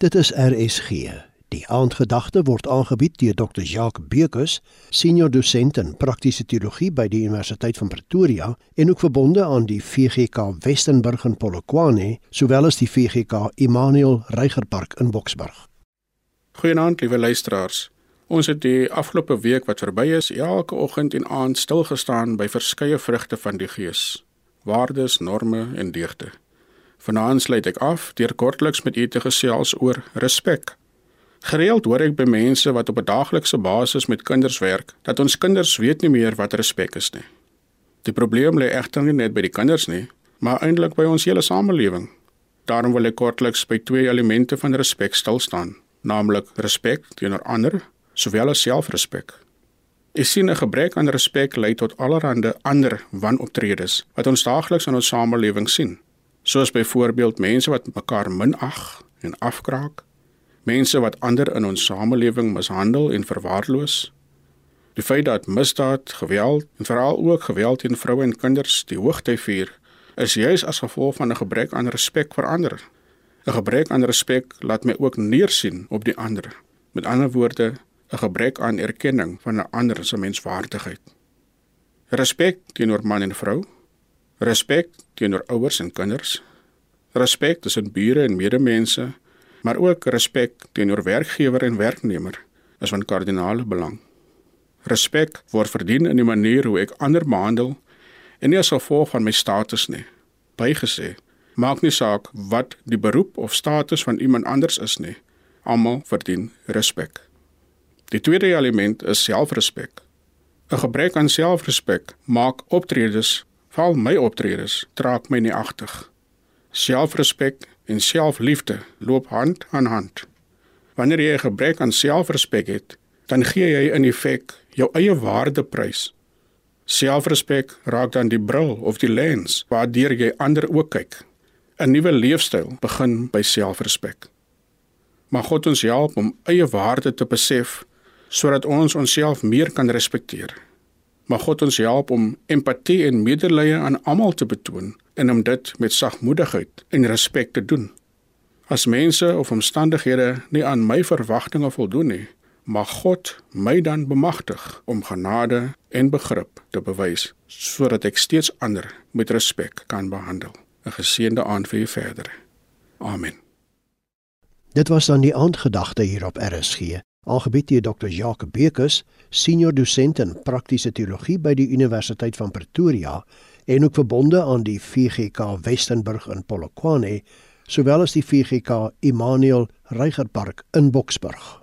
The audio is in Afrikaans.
Dit is RSG. Die aandgedagte word aangebied deur Dr. Jacques Bekus, senior dosent in praktiese teologie by die Universiteit van Pretoria en ook verbonde aan die VGK Westenburg in Polokwane, sowel as die VGK Immanuel Reigerpark in Boksburg. Goeienaand, liewe luisteraars. Ons het die afgelope week wat verby is, elke oggend en aand stil gestaan by verskeie vrugte van die Gees: waardes, norme en deugde. Vanaand sluit ek af deur kortliks met u te gesels oor respek. Gereeld hoor ek by mense wat op 'n daaglikse basis met kinders werk, dat ons kinders weet nie meer wat respek is nie. Die probleem lê egter nie net by die kinders nie, maar eintlik by ons hele samelewing. Daarom wil ek kortliks by twee elemente van respek stil staan, naamlik respek teenoor ander, sowel as selfrespek. Ek sien 'n gebrek aan respek lei tot allerlei ander wanoptredes wat ons daagliks in ons samelewing sien soos byvoorbeeld mense wat mekaar minag en afkraak, mense wat ander in ons samelewing mishandel en verwaarloos. Die feit dat misdaad, geweld en veral ook geweld teen vroue en kinders die hoogte vier, is juis as gevolg van 'n gebrek aan respek vir ander. 'n Gebrek aan respek laat my ook neersien op die ander. Met ander woorde, 'n gebrek aan erkenning van 'n ander se menswaardigheid. Respek teenoor man en vrou respek teenoor ouers en kinders, respek tussen bure en medemense, maar ook respek teenoor werkgewer en werknemer is van kardinale belang. Respek word verdien in die manier hoe ek ander behandel en nie as gevolg van my status nie. Bygesê, maak nie saak wat die beroep of status van iemand anders is nie. Almal verdien respek. Die tweede element is selfrespek. 'n Gebrek aan selfrespek maak optredes Val my optredes trap my nie agtig. Selfrespek en selfliefde loop hand aan hand. Wanneer jy 'n gebrek aan selfrespek het, dan gee jy in effek jou eie waarde prys. Selfrespek raak dan die bril of die lens waardeur jy ander ook kyk. 'n Nuwe leefstyl begin by selfrespek. Mag God ons help om eie waarde te besef sodat ons onsself meer kan respekteer. Mag God ons help om empatie en medelee aan almal te betoon en om dit met sagmoedigheid en respek te doen. As mense of omstandighede nie aan my verwagtinge voldoen nie, mag God my dan bemagtig om genade en begrip te bewys sodat ek steeds ander met respek kan behandel. 'n Geseënde aand vir u verder. Amen. Dit was dan die aandgedagte hier op RSG. Aangebied deur Dr. Jacques Bekus, senior dosent in praktiese teologie by die Universiteit van Pretoria en ook verbonde aan die VGK Westenburg in Polokwane, sowel as die VGK Immanuel Reigerpark in Boksburg.